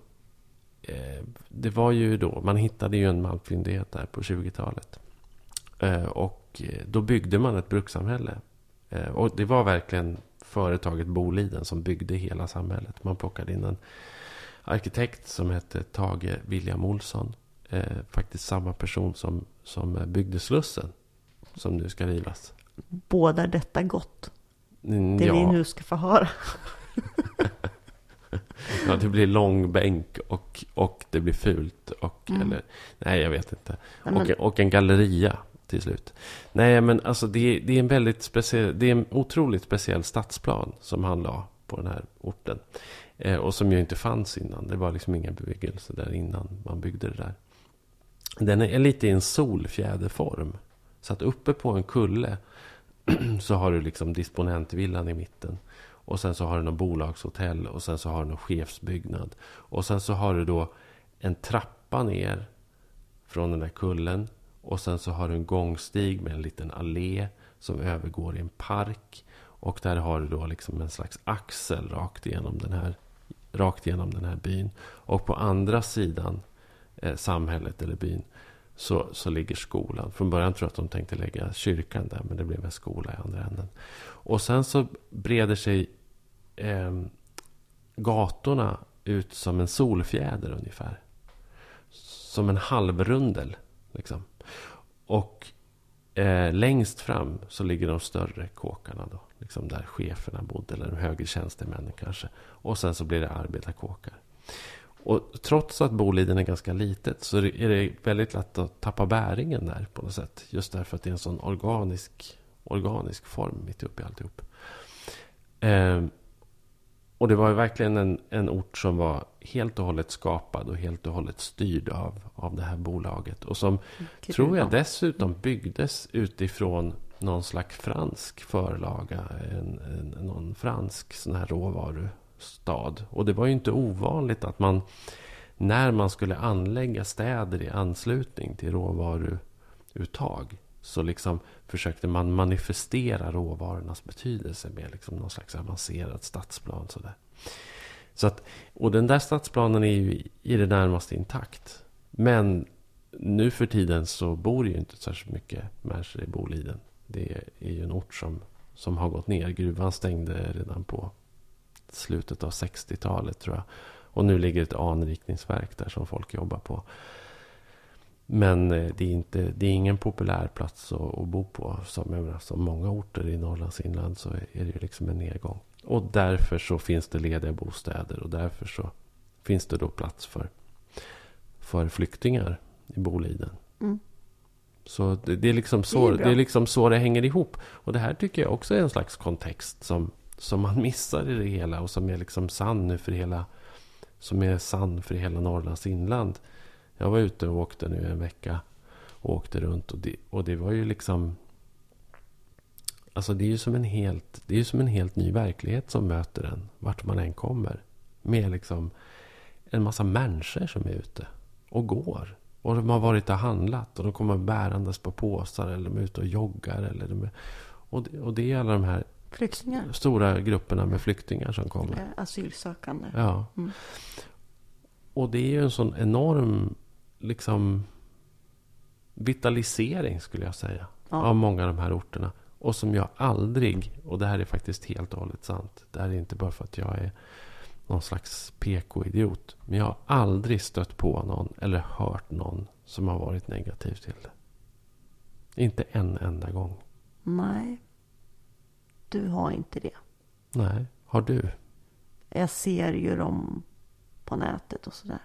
Eh, det var ju då, man hittade ju en malmfyndighet där på 20-talet. Eh, och då byggde man ett brukssamhälle. Och det var verkligen företaget Boliden som byggde hela samhället. Man plockade in en arkitekt som hette Tage William Olsson. Eh, faktiskt samma person som, som byggde Slussen. Som nu ska rivas. Bådar detta gott? Mm, Det ja. vi nu ska få höra. Ja, det blir lång bänk och, och det blir fult. Och, Mm. eller, nej, jag vet inte. Nej, men- Och, och en galleria till slut. Nej, men alltså det, är- det är en väldigt speciell, det är en otroligt speciell stadsplan som han la på den här orten. Eh, och som ju inte fanns innan. Det var liksom ingen bebyggelse där innan man byggde det där. Den är lite i en solfjäderform. Så att uppe på en kulle så har du liksom disponentvillan i mitten. Och sen så har du något bolagshotell och sen så har du någon chefsbyggnad. Och sen så har du då en trappa ner från den där kullen. Och sen så har du en gångstig med en liten allé som övergår i en park. Och där har du då liksom en slags axel rakt igenom den här, rakt genom den här byn. Och på andra sidan eh, samhället eller byn så, så ligger skolan. Från början tror jag att de tänkte lägga kyrkan där, men det blev en skola i andra änden. Och sen så breder sig eh, gatorna ut som en solfjäder ungefär. Som en halvrundel. Liksom. Och eh, längst fram så ligger de större kåkarna då. Liksom där cheferna bodde, eller de högre tjänstemännen kanske. Och sen så blir det arbetarkåkar. Och trots att Boliden är ganska litet så är det väldigt lätt att tappa bäringen där på något sätt. Just därför att det är en sån organisk, organisk form mitt uppe i alltihop. Eh, och det var ju verkligen en, en ort som var helt och hållet skapad och helt och hållet styrd av, av det här bolaget. Och som tror jag dessutom byggdes utifrån någon slags fransk förlaga. En, en, någon fransk sån här råvarustad. Och det var ju inte ovanligt att man när man skulle anlägga städer i anslutning till råvaruuttag så liksom försökte man manifestera råvarornas betydelse med liksom någon slags avancerad stadsplan. Sådär. Så att, och den där stadsplanen är ju i- i det närmaste intakt. Men nu för tiden så bor ju inte särskilt mycket människor i Boliden. Det är ju en ort som, som har gått ner. Gruvan stängde redan på slutet av 60-talet tror jag. Och nu ligger ett anrikningsverk där som folk jobbar på. Men eh, det är, inte, det är ingen populär plats att, att bo på. Som, menar, som många orter i Norrlands inland så är det ju liksom en nedgång. Och därför så finns det lediga bostäder. Och därför så finns det då plats för, för flyktingar i Boliden. Mm. Så det, det, är liksom så, Det det, är liksom så det hänger ihop. Och det här tycker jag också är en slags kontext som, som man missar i det hela. Och som är liksom sann nu för hela, som är sann för hela Norrlands inland. Jag var ute och åkte nu en vecka. Och åkte runt. Och det, och det var ju liksom... Alltså det är ju som en helt, det är som en helt ny verklighet som möter en. Vart man än kommer. Med liksom en massa människor som är ute och går. Och de har varit och handlat och de kommer bärandes på påsar eller de är ute och joggar. Eller de är, och, det, och det är alla de här Flyktingar. stora grupperna med flyktingar som kommer. Asylsökande. Ja. Mm. Och det är ju en sån enorm liksom vitalisering skulle jag säga. Ja. Av många av de här orterna. Och som jag aldrig, och det här är faktiskt helt och hållet sant. Det här är inte bara för att jag är någon slags PK-idiot. Men jag har aldrig stött på någon eller hört någon som har varit negativ till det. Inte en enda gång. Nej. Du har inte det. Nej, har du? Jag ser ju dem på nätet och sådär.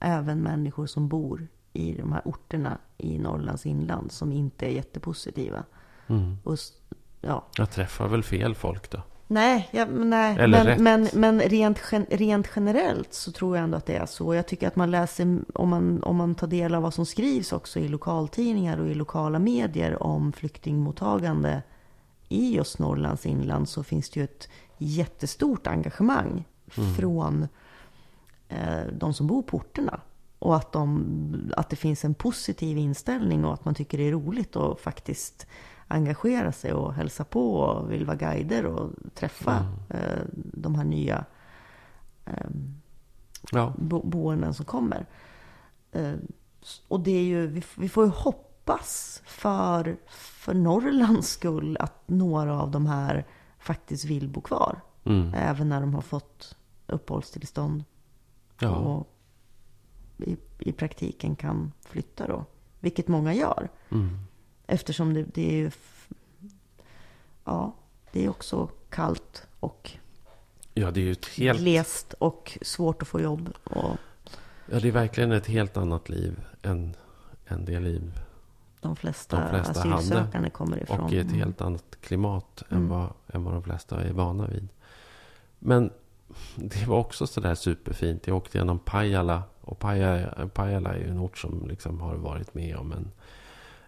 Även människor som bor i de här orterna i Norrlands inland som inte är jättepositiva. Mm. Och, ja. Jag träffar väl fel folk då? Nej, ja, men nej. Eller rätt. men, men, men rent, rent generellt så tror jag ändå att det är så. Jag tycker att man läser, om man, om man tar del av vad som skrivs också i lokaltidningar och i lokala medier om flyktingmottagande i just Norrlands inland så finns det ju ett jättestort engagemang från eh, de som bor på orterna. Och att, de, att det finns en positiv inställning och att man tycker det är roligt att faktiskt engagera sig och hälsa på och vill vara guider och träffa eh, de här nya eh, Ja. bo- boenden som kommer. Eh, s- och det är ju, vi får ju hoppas för, för Norrlands skull att några av de här faktiskt vill bo kvar. Mm. Även när de har fått uppehållstillstånd ja. och i, i praktiken kan flytta då. Vilket många gör. Mm. Eftersom det, det är ju... Ja, det är också kallt och ja, det är ju ett helt... glest och svårt att få jobb. Och Ja, det är verkligen ett helt annat liv än, än det liv. de flesta, De flesta hade. asylsökande kommer ifrån. Och i ett Mm. helt annat klimat än, Mm. vad, än vad de flesta är vana vid. Men det var också sådär superfint. Jag åkte genom Pajala. Och Pajala, Pajala är ju en ort som liksom har varit med om en,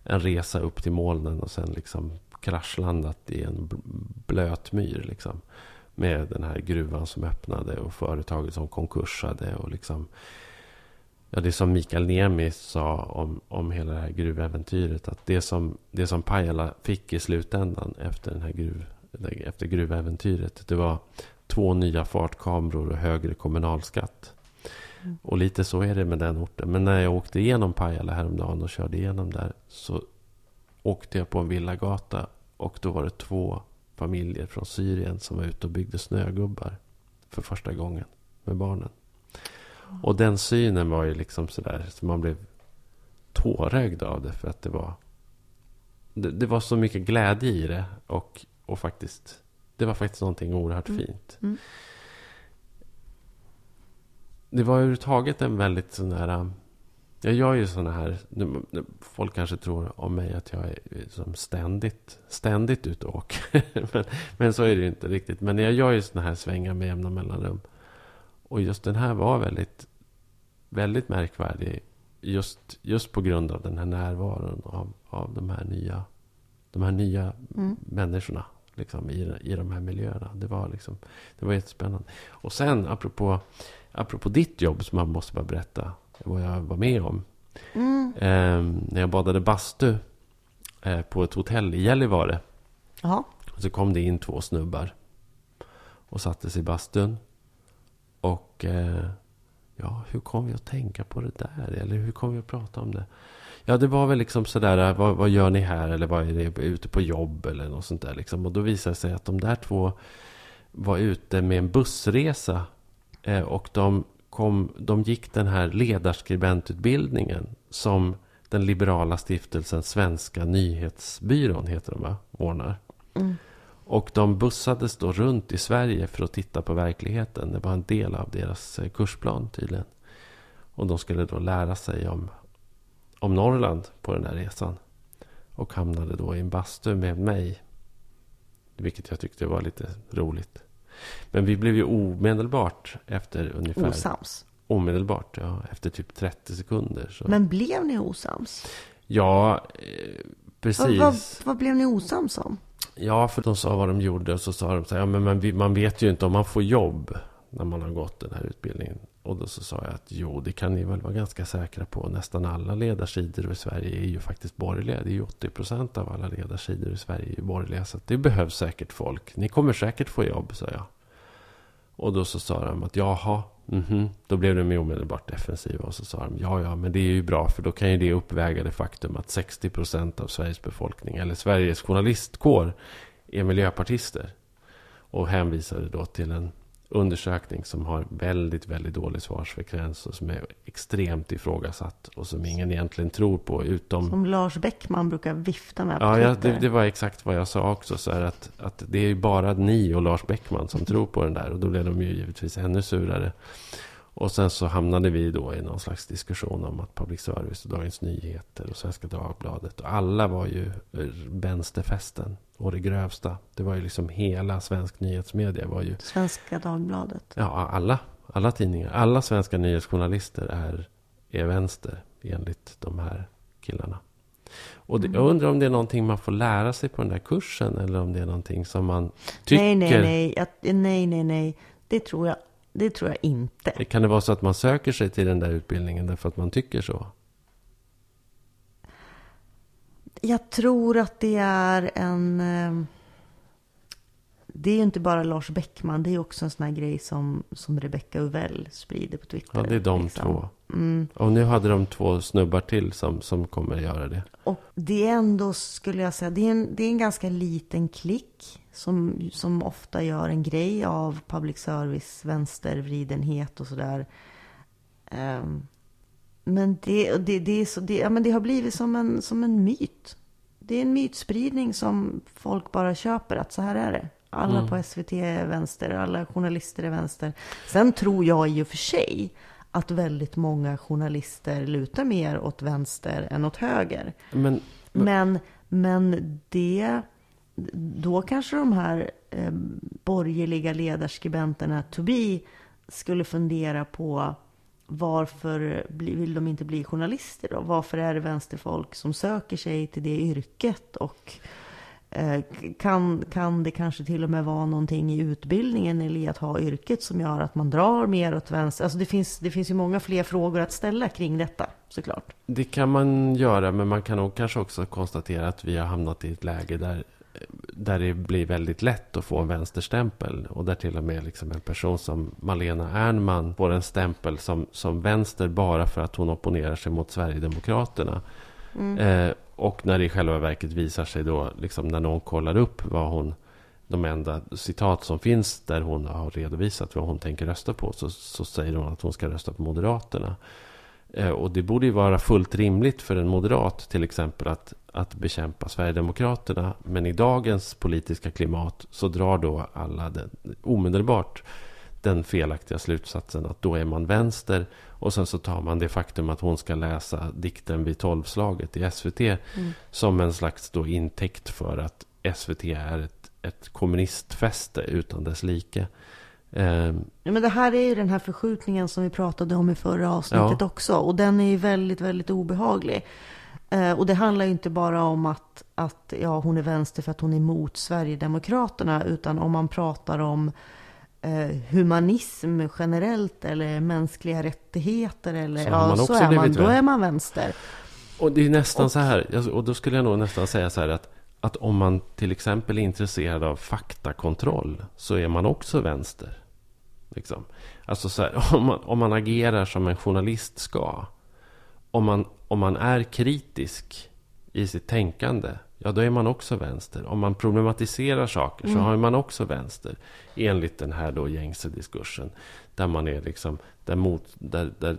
en resa upp till molnen. Och sen liksom kraschlandat i en blöt myr. Liksom. Med den här gruvan som öppnade och företaget som konkursade. Och liksom, ja, det som Mikael Niemi sa om, om hela det här gruväventyret. Att det som, det som Pajala fick i slutändan efter, den här gruv, efter gruväventyret. Det var två nya fartkameror och högre kommunalskatt. Mm. Och lite så är det med den orten. Men när jag åkte igenom Pajala häromdagen och körde igenom där. Så åkte jag på en villagata. Och då var det två familjer från Syrien som var ute och byggde snögubbar. För första gången med barnen. Och den synen var ju liksom sådär. Så man blev tårögd av det. För att det var. Det, det var så mycket glädje i det. Och, och faktiskt. Det var faktiskt någonting oerhört Mm. fint. Mm. Det var överhuvudtaget en väldigt sån här... um, Jag gör ju såna här... Folk kanske tror om mig att jag är som ständigt, ständigt ute och åker. men, men så är det ju inte riktigt. Men jag gör ju såna här svängar med jämna mellanrum. Och just den här var väldigt, väldigt märkvärdig. Just, just på grund av den här närvaron av, av de här nya, de här nya Mm. människorna liksom, i, i de här miljöerna. Det var, liksom, det var jättespännande. Och sen apropå, apropå ditt jobb som man måste bara berätta vad jag var med om. Mm. Eh, när jag badade bastu eh, på ett hotell i Gällivare. Jaha. Så kom det in två snubbar. Och satte sig i bastun. Och eh, ja, hur kom vi att tänka på det där? Eller hur kom vi att prata om det? Ja, det var väl liksom sådär, vad, vad gör ni här? Eller vad är det ute på jobb? Eller något sånt där liksom. Och då visade det sig att de där två var ute med en bussresa. Eh, och de kom, de gick den här ledarskribentutbildningen som den liberala stiftelsen Svenska nyhetsbyrån, heter de va? Ordnar. Mm. Och de bussades då runt i Sverige för att titta på verkligheten. Det var en del av deras eh, kursplan tydligen. Och de skulle då lära sig om, om Norrland på den här resan. Och hamnade då i en bastu med mig. Vilket jag tyckte var lite roligt. Men vi blev ju omedelbart efter ungefär... Osams. Omedelbart, ja. Efter typ 30 sekunder. Så. Men blev ni osams? Ja, eh, precis. Vad, vad, vad blev ni osams om? Ja, för de sa vad de gjorde och så sa de så här, ja, men man, man vet ju inte om man får jobb när man har gått den här utbildningen. Och då så sa jag att jo, det kan ni väl vara ganska säkra på. Nästan alla ledarsidor i Sverige är ju faktiskt borgerliga. Det är ju 80 procent av alla ledarsidor i Sverige är ju borgerliga. Så det behövs säkert folk. Ni kommer säkert få jobb, sa jag. Och då så sa de att jaha, mhm. Då blev de omedelbart defensiva och så sa de ja, ja, men det är ju bra för då kan ju det uppväga det faktum att 60 procent av Sveriges befolkning, eller Sveriges journalistkår, är miljöpartister. Och hänvisade då till en undersökning som har väldigt, väldigt dålig svarsfrekvens och som är extremt ifrågasatt och som ingen egentligen tror på utom... Som Lars Bäckman brukar vifta med Ja, ja det, det var exakt vad jag sa också. Så att, att det är ju bara ni och Lars Bäckman som tror på den där. Och då blev de ju givetvis ännu surare. Och sen så hamnade vi då i någon slags diskussion om att public service och Dagens Nyheter och Svenska Dagbladet och alla var ju vänsterfästen och det grövsta. Det var ju liksom hela svensk nyhetsmedia var ju... Svenska Dagbladet. Ja, alla. Alla tidningar. Alla svenska nyhetsjournalister är, är vänster enligt de här killarna. Och det, jag undrar om det är någonting man får lära sig på den där kursen eller om det är någonting som man tycker... Nej, nej, nej. Jag, nej, nej, nej. Det tror jag, det tror jag inte. Kan det vara så att man söker sig till den där utbildningen därför att man tycker så? Jag tror att det är en... eh, Det är ju inte bara Lars Bäckman. Det är också en sån här grej som, som Rebecca Uvell sprider på Twitter. Ja, det är de liksom. två. Mm. Och nu hade de två snubbar till som, som kommer göra det. Och det är ändå, skulle jag säga, det är en, det är en ganska liten klick som, som ofta gör en grej av public service, vänstervridenhet och sådär. Ehm, men det, det, det, är så, det, ja, men det har blivit som en, som en myt. Det är en mytspridning som folk bara köper, att så här är det. Alla Mm. på SVT är vänster, alla journalister är vänster. Sen tror jag i och för sig att väldigt många journalister lutar mer åt vänster än åt höger. Men Men, men det, då kanske de här eh, borgerliga ledarskribenterna to be skulle fundera på varför bli- vill de inte bli journalister då? Varför är det vänsterfolk som söker sig till det yrket? Och eh, kan, kan det kanske till och med vara någonting i utbildningen eller i att ha yrket som gör att man drar mer åt vänster? Alltså det finns, det finns ju många fler frågor att ställa kring detta såklart. Det kan man göra, men man kan nog kanske också konstatera att vi har hamnat i ett läge där, där det blir väldigt lätt att få en vänsterstämpel. Och där till och med liksom en person som Malena Ernman får en stämpel som, som vänster bara för att hon opponerar sig mot Sverigedemokraterna. Eh, och när det i själva verket visar sig då, liksom när någon kollar upp vad hon de enda citat som finns där hon har redovisat vad hon tänker rösta på så, så säger hon att hon ska rösta på Moderaterna. Eh, Och det borde ju vara fullt rimligt för en moderat till exempel att, att bekämpa Sverigedemokraterna. Men i dagens politiska klimat så drar då alla den, omedelbart den felaktiga slutsatsen att då är man vänster. Och sen så tar man det faktum att hon ska läsa dikten vid tolvslaget i SVT som en slags då intäkt för att SVT är ett, ett kommunistfäste utan dess like. Ja, men det här är ju den här förskjutningen som vi pratade om i förra avsnittet Ja. också. Och den är ju väldigt, väldigt obehaglig. Eh, och det handlar ju inte bara om att, att ja, hon är vänster för att hon är emot Sverigedemokraterna. Utan om man pratar om eh, humanism generellt eller mänskliga rättigheter. Eller, Så ja, så är man, då är man vänster. Och det är nästan Och- så här, och då skulle jag nog nästan säga så här att, att om man till exempel är intresserad av faktakontroll så är man också vänster. Liksom. Alltså så här, om, man, om man agerar som en journalist ska. Om man, om man är kritisk i sitt tänkande ja då är man också vänster. Om man problematiserar saker så Mm. har man också vänster. Enligt den här då gängse diskursen. Där man är liksom, där, mot, där, där,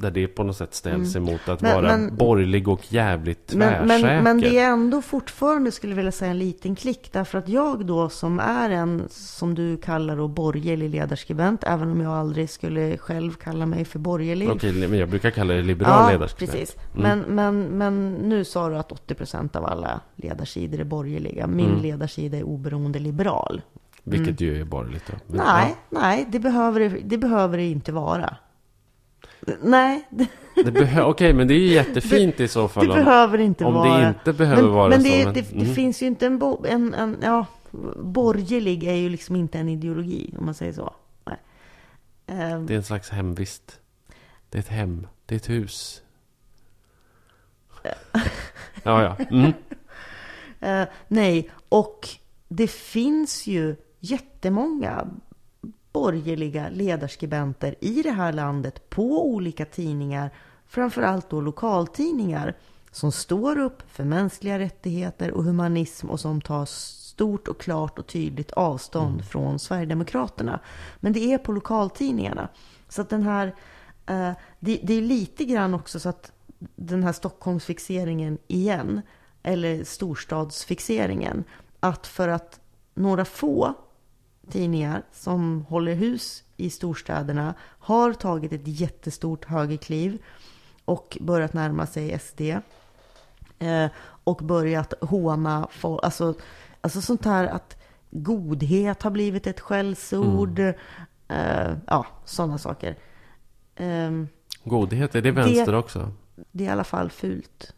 där det på något sätt ställs emot att Mm. Men- vara men- borgerlig och jävligt tvärsäker. Men, men, men det är ändå fortfarande, skulle jag vilja säga, en liten klick. Därför att jag då som är en, som du kallar då, borgerlig ledarskribent, även om jag aldrig skulle själv kalla mig för borgerlig. Okej, men jag brukar kalla det liberal ja, ledarskribent. precis. Mm. Men, men, men nu sa du att 80% av alla ledarsidor är borgerliga. Min Mm. ledarsida är oberoende liberal. Vilket ju är borgerligt då. Men, Mm. nej, nej, det behöver det behöver det inte vara. Nej, det, det Okej, men det är ju jättefint i så det fall. Om, behöver inte om vara. det inte behöver men, vara men så. det, men, det, det mm. finns ju inte en, bo, en, en... Ja, borgerlig är ju liksom inte en ideologi, om man säger så. Nej. Ehm, Det är en slags hemvist. Det är ett hem. Det är ett hus. Ja, ja. Mm. Eh, nej, och det finns ju jättemånga borgerliga ledarskribenter i det här landet på olika tidningar, framförallt då lokaltidningar, som står upp för mänskliga rättigheter och humanism och som tar stort och klart och tydligt avstånd från Sverigedemokraterna. Men det är på lokaltidningarna. Så att den här, eh, det, det är lite grann också så att den här Stockholmsfixeringen igen, eller storstadsfixeringen, att för att några få tidningar som håller hus i storstäderna har tagit ett jättestort högerkliv och börjat närma sig SD eh, och börjat håna folk. Alltså, alltså sånt här att godhet har blivit ett skällsord. Eh, ja, sådana saker. Ehm, Godhet, är det vänster också? det är i alla fall fult.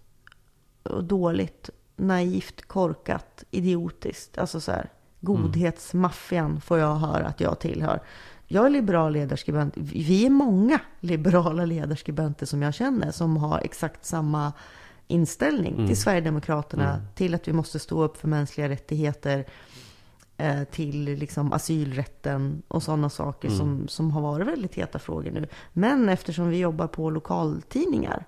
Och dåligt, naivt, korkat, idiotiskt. Alltså så här, godhetsmaffian får jag höra att jag tillhör. Jag är liberal ledarskribent. Vi är många liberala ledarskribenter som jag känner som har exakt samma inställning till Sverigedemokraterna, till att vi måste stå upp för mänskliga rättigheter, eh, till liksom asylrätten och sådana saker som, som har varit väldigt heta frågor nu. Men eftersom vi jobbar på lokaltidningar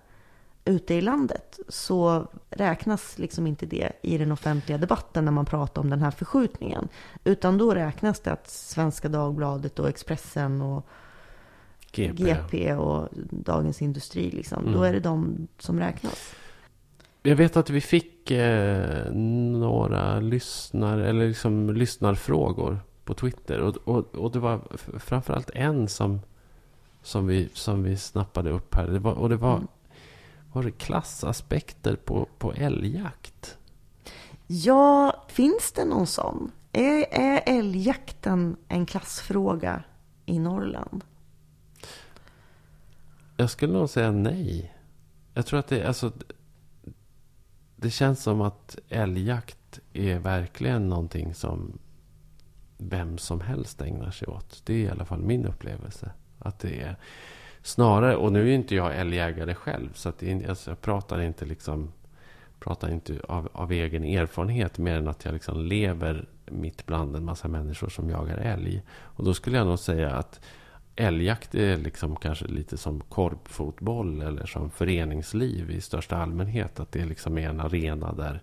ute i landet så räknas liksom inte det i den offentliga debatten när man pratar om den här förskjutningen. Utan då räknas det att Svenska Dagbladet och Expressen och GP. GP och Dagens Industri, liksom, då är det de som räknas. Jag vet att vi fick eh, några lyssnar, eller liksom lyssnarfrågor på Twitter. Och, och, och det var framförallt en som, som, vi, som vi snappade upp här. Det var, och det var, Mm. Var det klassaspekter på, på älgjakt? Ja, finns det någon sån? Är, är älgjakten en klassfråga i Norrland? Jag skulle nog säga nej. Jag tror att det, alltså, det känns som att älgjakt är verkligen någonting som vem som helst ägnar sig åt. Det är i alla fall min upplevelse. Att det är snarare, och nu är ju inte jag älgjägare själv, så att alltså, jag pratar inte liksom pratar inte av, av egen erfarenhet mer än att jag liksom lever mitt bland en massa människor som jagar älg. Och då skulle jag nog säga att älgjakt är liksom kanske lite som korpfotboll eller som föreningsliv i största allmänhet. Att det liksom är en arena där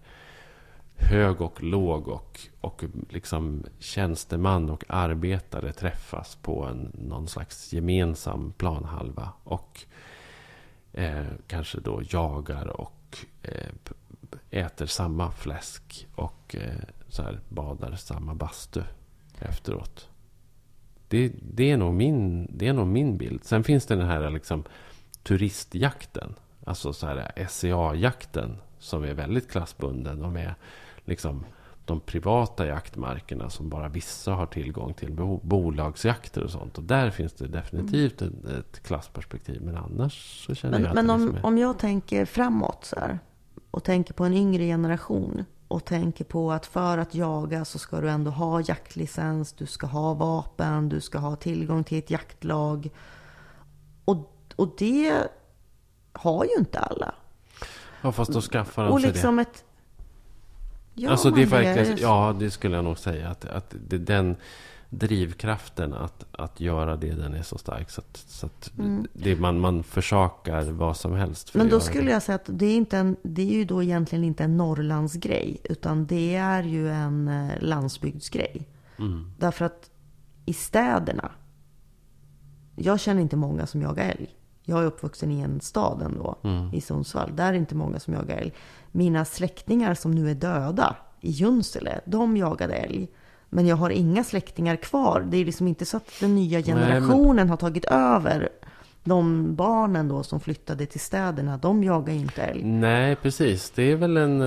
hög och låg och, och liksom tjänsteman och arbetare träffas på en, någon slags gemensam planhalva. Och eh, kanske då jagar och eh, äter samma fläsk och eh, så här, badar samma bastu efteråt. Det, det, är nog min, det är nog min bild. Sen finns det den här liksom, turistjakten. Alltså så här SCA-jakten. Som är väldigt klassbunden. Och med liksom, de privata jaktmarkerna som bara vissa har tillgång till. Bo- Bolagsjakter och sånt. Och där finns det definitivt ett, ett klassperspektiv. Men annars så känner Men, jag att men det om, är... om jag tänker framåt så här, och tänker på en yngre generation och tänker på att för att jaga så ska du ändå ha jaktlicens, du ska ha vapen, du ska ha tillgång till ett jaktlag. Och, och det har ju inte alla. Ja, fast då skaffar de Och sig det. liksom ett... Ja, alltså det är verkligen, ja det skulle jag nog säga. Att, att det, den, drivkraften att, att göra det, den är så stark. Så att, så att Mm. det, man, man försakar vad som helst. för Men då skulle det. jag säga att det är, inte en, det är ju då egentligen inte en Norrlandsgrej. Utan det är ju en eh, landsbygdsgrej. Mm. Därför att i städerna. Jag känner inte många som jagar älg. Jag är uppvuxen i en stad ändå. Mm. I Sundsvall. Där är inte många som jagar älg. Mina släktingar som nu är döda i Junsele. De jagade älg. Men jag har inga släktingar kvar. Det är liksom inte så att den nya men- generationen har tagit över. De barnen då som flyttade till städerna, de jagar inte älg. Nej, precis. Det är, väl en,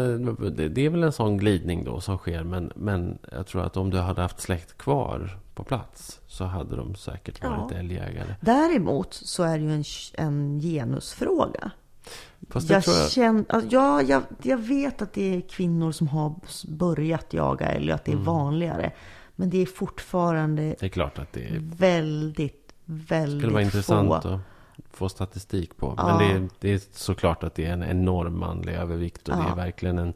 det är väl en sån glidning då som sker. Men, men jag tror att om du hade haft släkt kvar på plats så hade de säkert varit Ja. älgjägare. Däremot så är det ju en, en genusfråga. Fast det Jag, jag... känn, alltså, ja, jag, jag vet att det är kvinnor som har börjat jaga älg och att det är Mm. vanligare. Men det är fortfarande Det är klart att det är väldigt, Det väldigt skulle vara intressant få. att få statistik på. Ja. Men det är, det är såklart att det är en enorm manlig övervikt. Och det Ja. är verkligen en...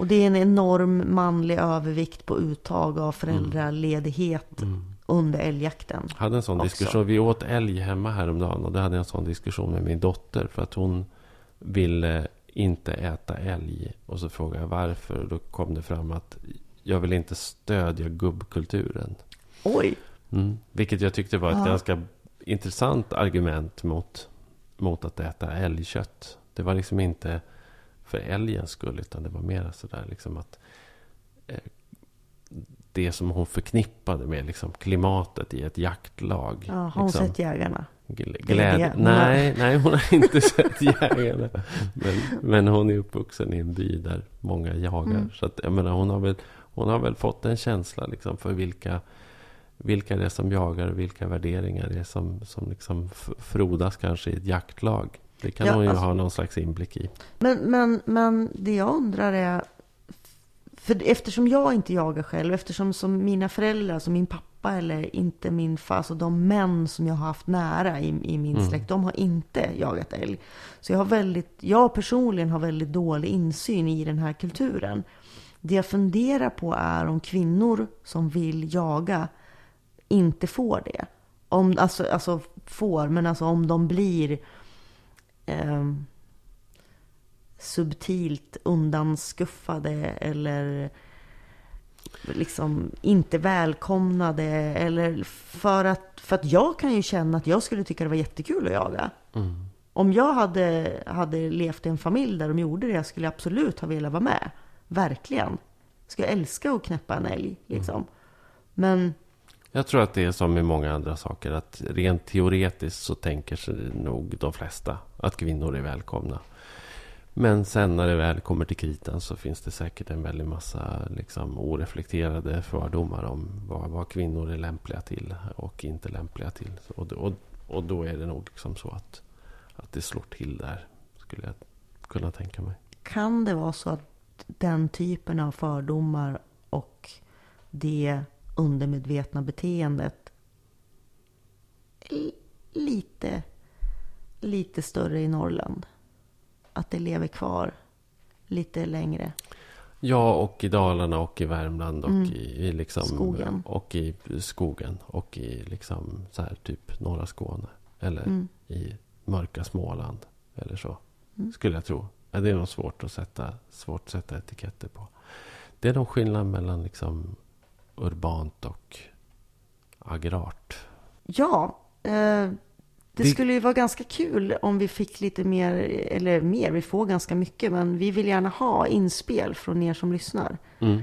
Och det är en enorm manlig övervikt på uttag av föräldraledighet Mm. under älgjakten. Jag hade en sån Också. diskussion. Vi åt älg hemma häromdagen. Och då hade jag en sån diskussion med min dotter. För att hon ville inte äta älg. Och så frågade jag varför. Och då kom det fram att jag vill inte stödja gubbkulturen. Oj! Mm. Vilket jag tyckte var ett Ja. ganska intressant argument mot, mot att äta älgkött. Det var liksom inte för älgens skull, utan det var mer sådär liksom att eh, det som hon förknippade med liksom klimatet i ett jaktlag. Ja, har hon liksom, sett Jägarna? gl- det glädje. det? Hon Nej, nej, hon har inte sett jägarna. Men, men hon är uppvuxen i en by där många jagar. Mm. Så att, jag menar, hon, har väl, hon har väl fått en känsla liksom för vilka, vilka det är som jagar och vilka värderingar det är som, som liksom frodas kanske i ett jaktlag. Det kan Ja, hon ju alltså- ha någon slags inblick i. Men, men, men det jag undrar är, för eftersom jag inte jagar själv, eftersom som mina föräldrar, som min pappa eller inte min far, alltså de män som jag har haft nära i, i min Mm. släkt, de har inte jagat älg. Så jag har väldigt, jag personligen har väldigt dålig insyn i den här kulturen. Det jag funderar på är om kvinnor som vill jaga inte får det. Om, alltså, alltså får, men alltså om de blir ehm, subtilt undanskuffade eller liksom inte välkomnade. Eller för att, för att jag kan ju känna att jag skulle tycka det var jättekul att jaga. Mm. Om jag hade, hade levt i en familj där de gjorde det, jag skulle absolut ha velat vara med. Verkligen. Skulle jag älska att knäppa en älg liksom. Men jag tror att det är som med många andra saker. Att rent teoretiskt så tänker sig nog de flesta att kvinnor är välkomna. Men sen när det väl kommer till kritan så finns det säkert en väldig massa liksom, oreflekterade fördomar om vad, vad kvinnor är lämpliga till och inte lämpliga till. Och, då- och, och då är det nog liksom så att, att det slår till där, skulle jag kunna tänka mig. kan det vara så att den typen av fördomar och det undermedvetna beteendet lite, lite större i Norrland? Att det lever kvar lite längre? Ja, och i Dalarna och i Värmland och Mm. i, i liksom, Skogen. och i skogen och i liksom så här typ norra Skåne. Eller Mm. i mörka Småland. Eller så. Mm. Skulle jag tro. Det är nog svårt att sätta, svårt att sätta etiketter på. Det är nog skillnad mellan liksom urbant och agrart. Ja, eh, det, Det- skulle ju vara ganska kul om vi fick lite mer, eller mer, vi får ganska mycket, men vi vill gärna ha inspel från er som lyssnar. Mm.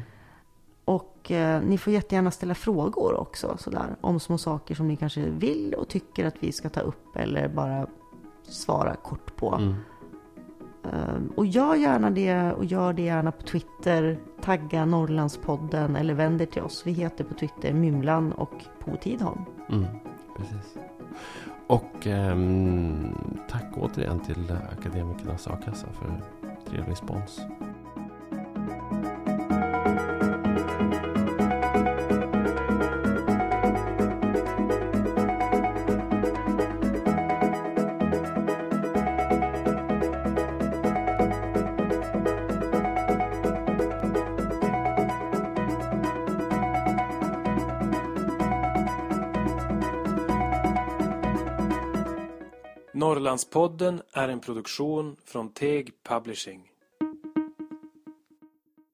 Och eh, ni får jättegärna ställa frågor också sådär, om små saker som ni kanske vill och tycker att vi ska ta upp eller bara svara kort på. Mm. Ehm, och gör gärna det och gör det gärna på Twitter. Tagga Norrlandspodden eller vänd er till oss. Vi heter på Twitter Mymlan och Po Tidholm. Mm. Precis. Och ehm, tack återigen till Akademikernas A-kassa för trevlig respons. Norrlandspodden är en produktion från Teg Publishing.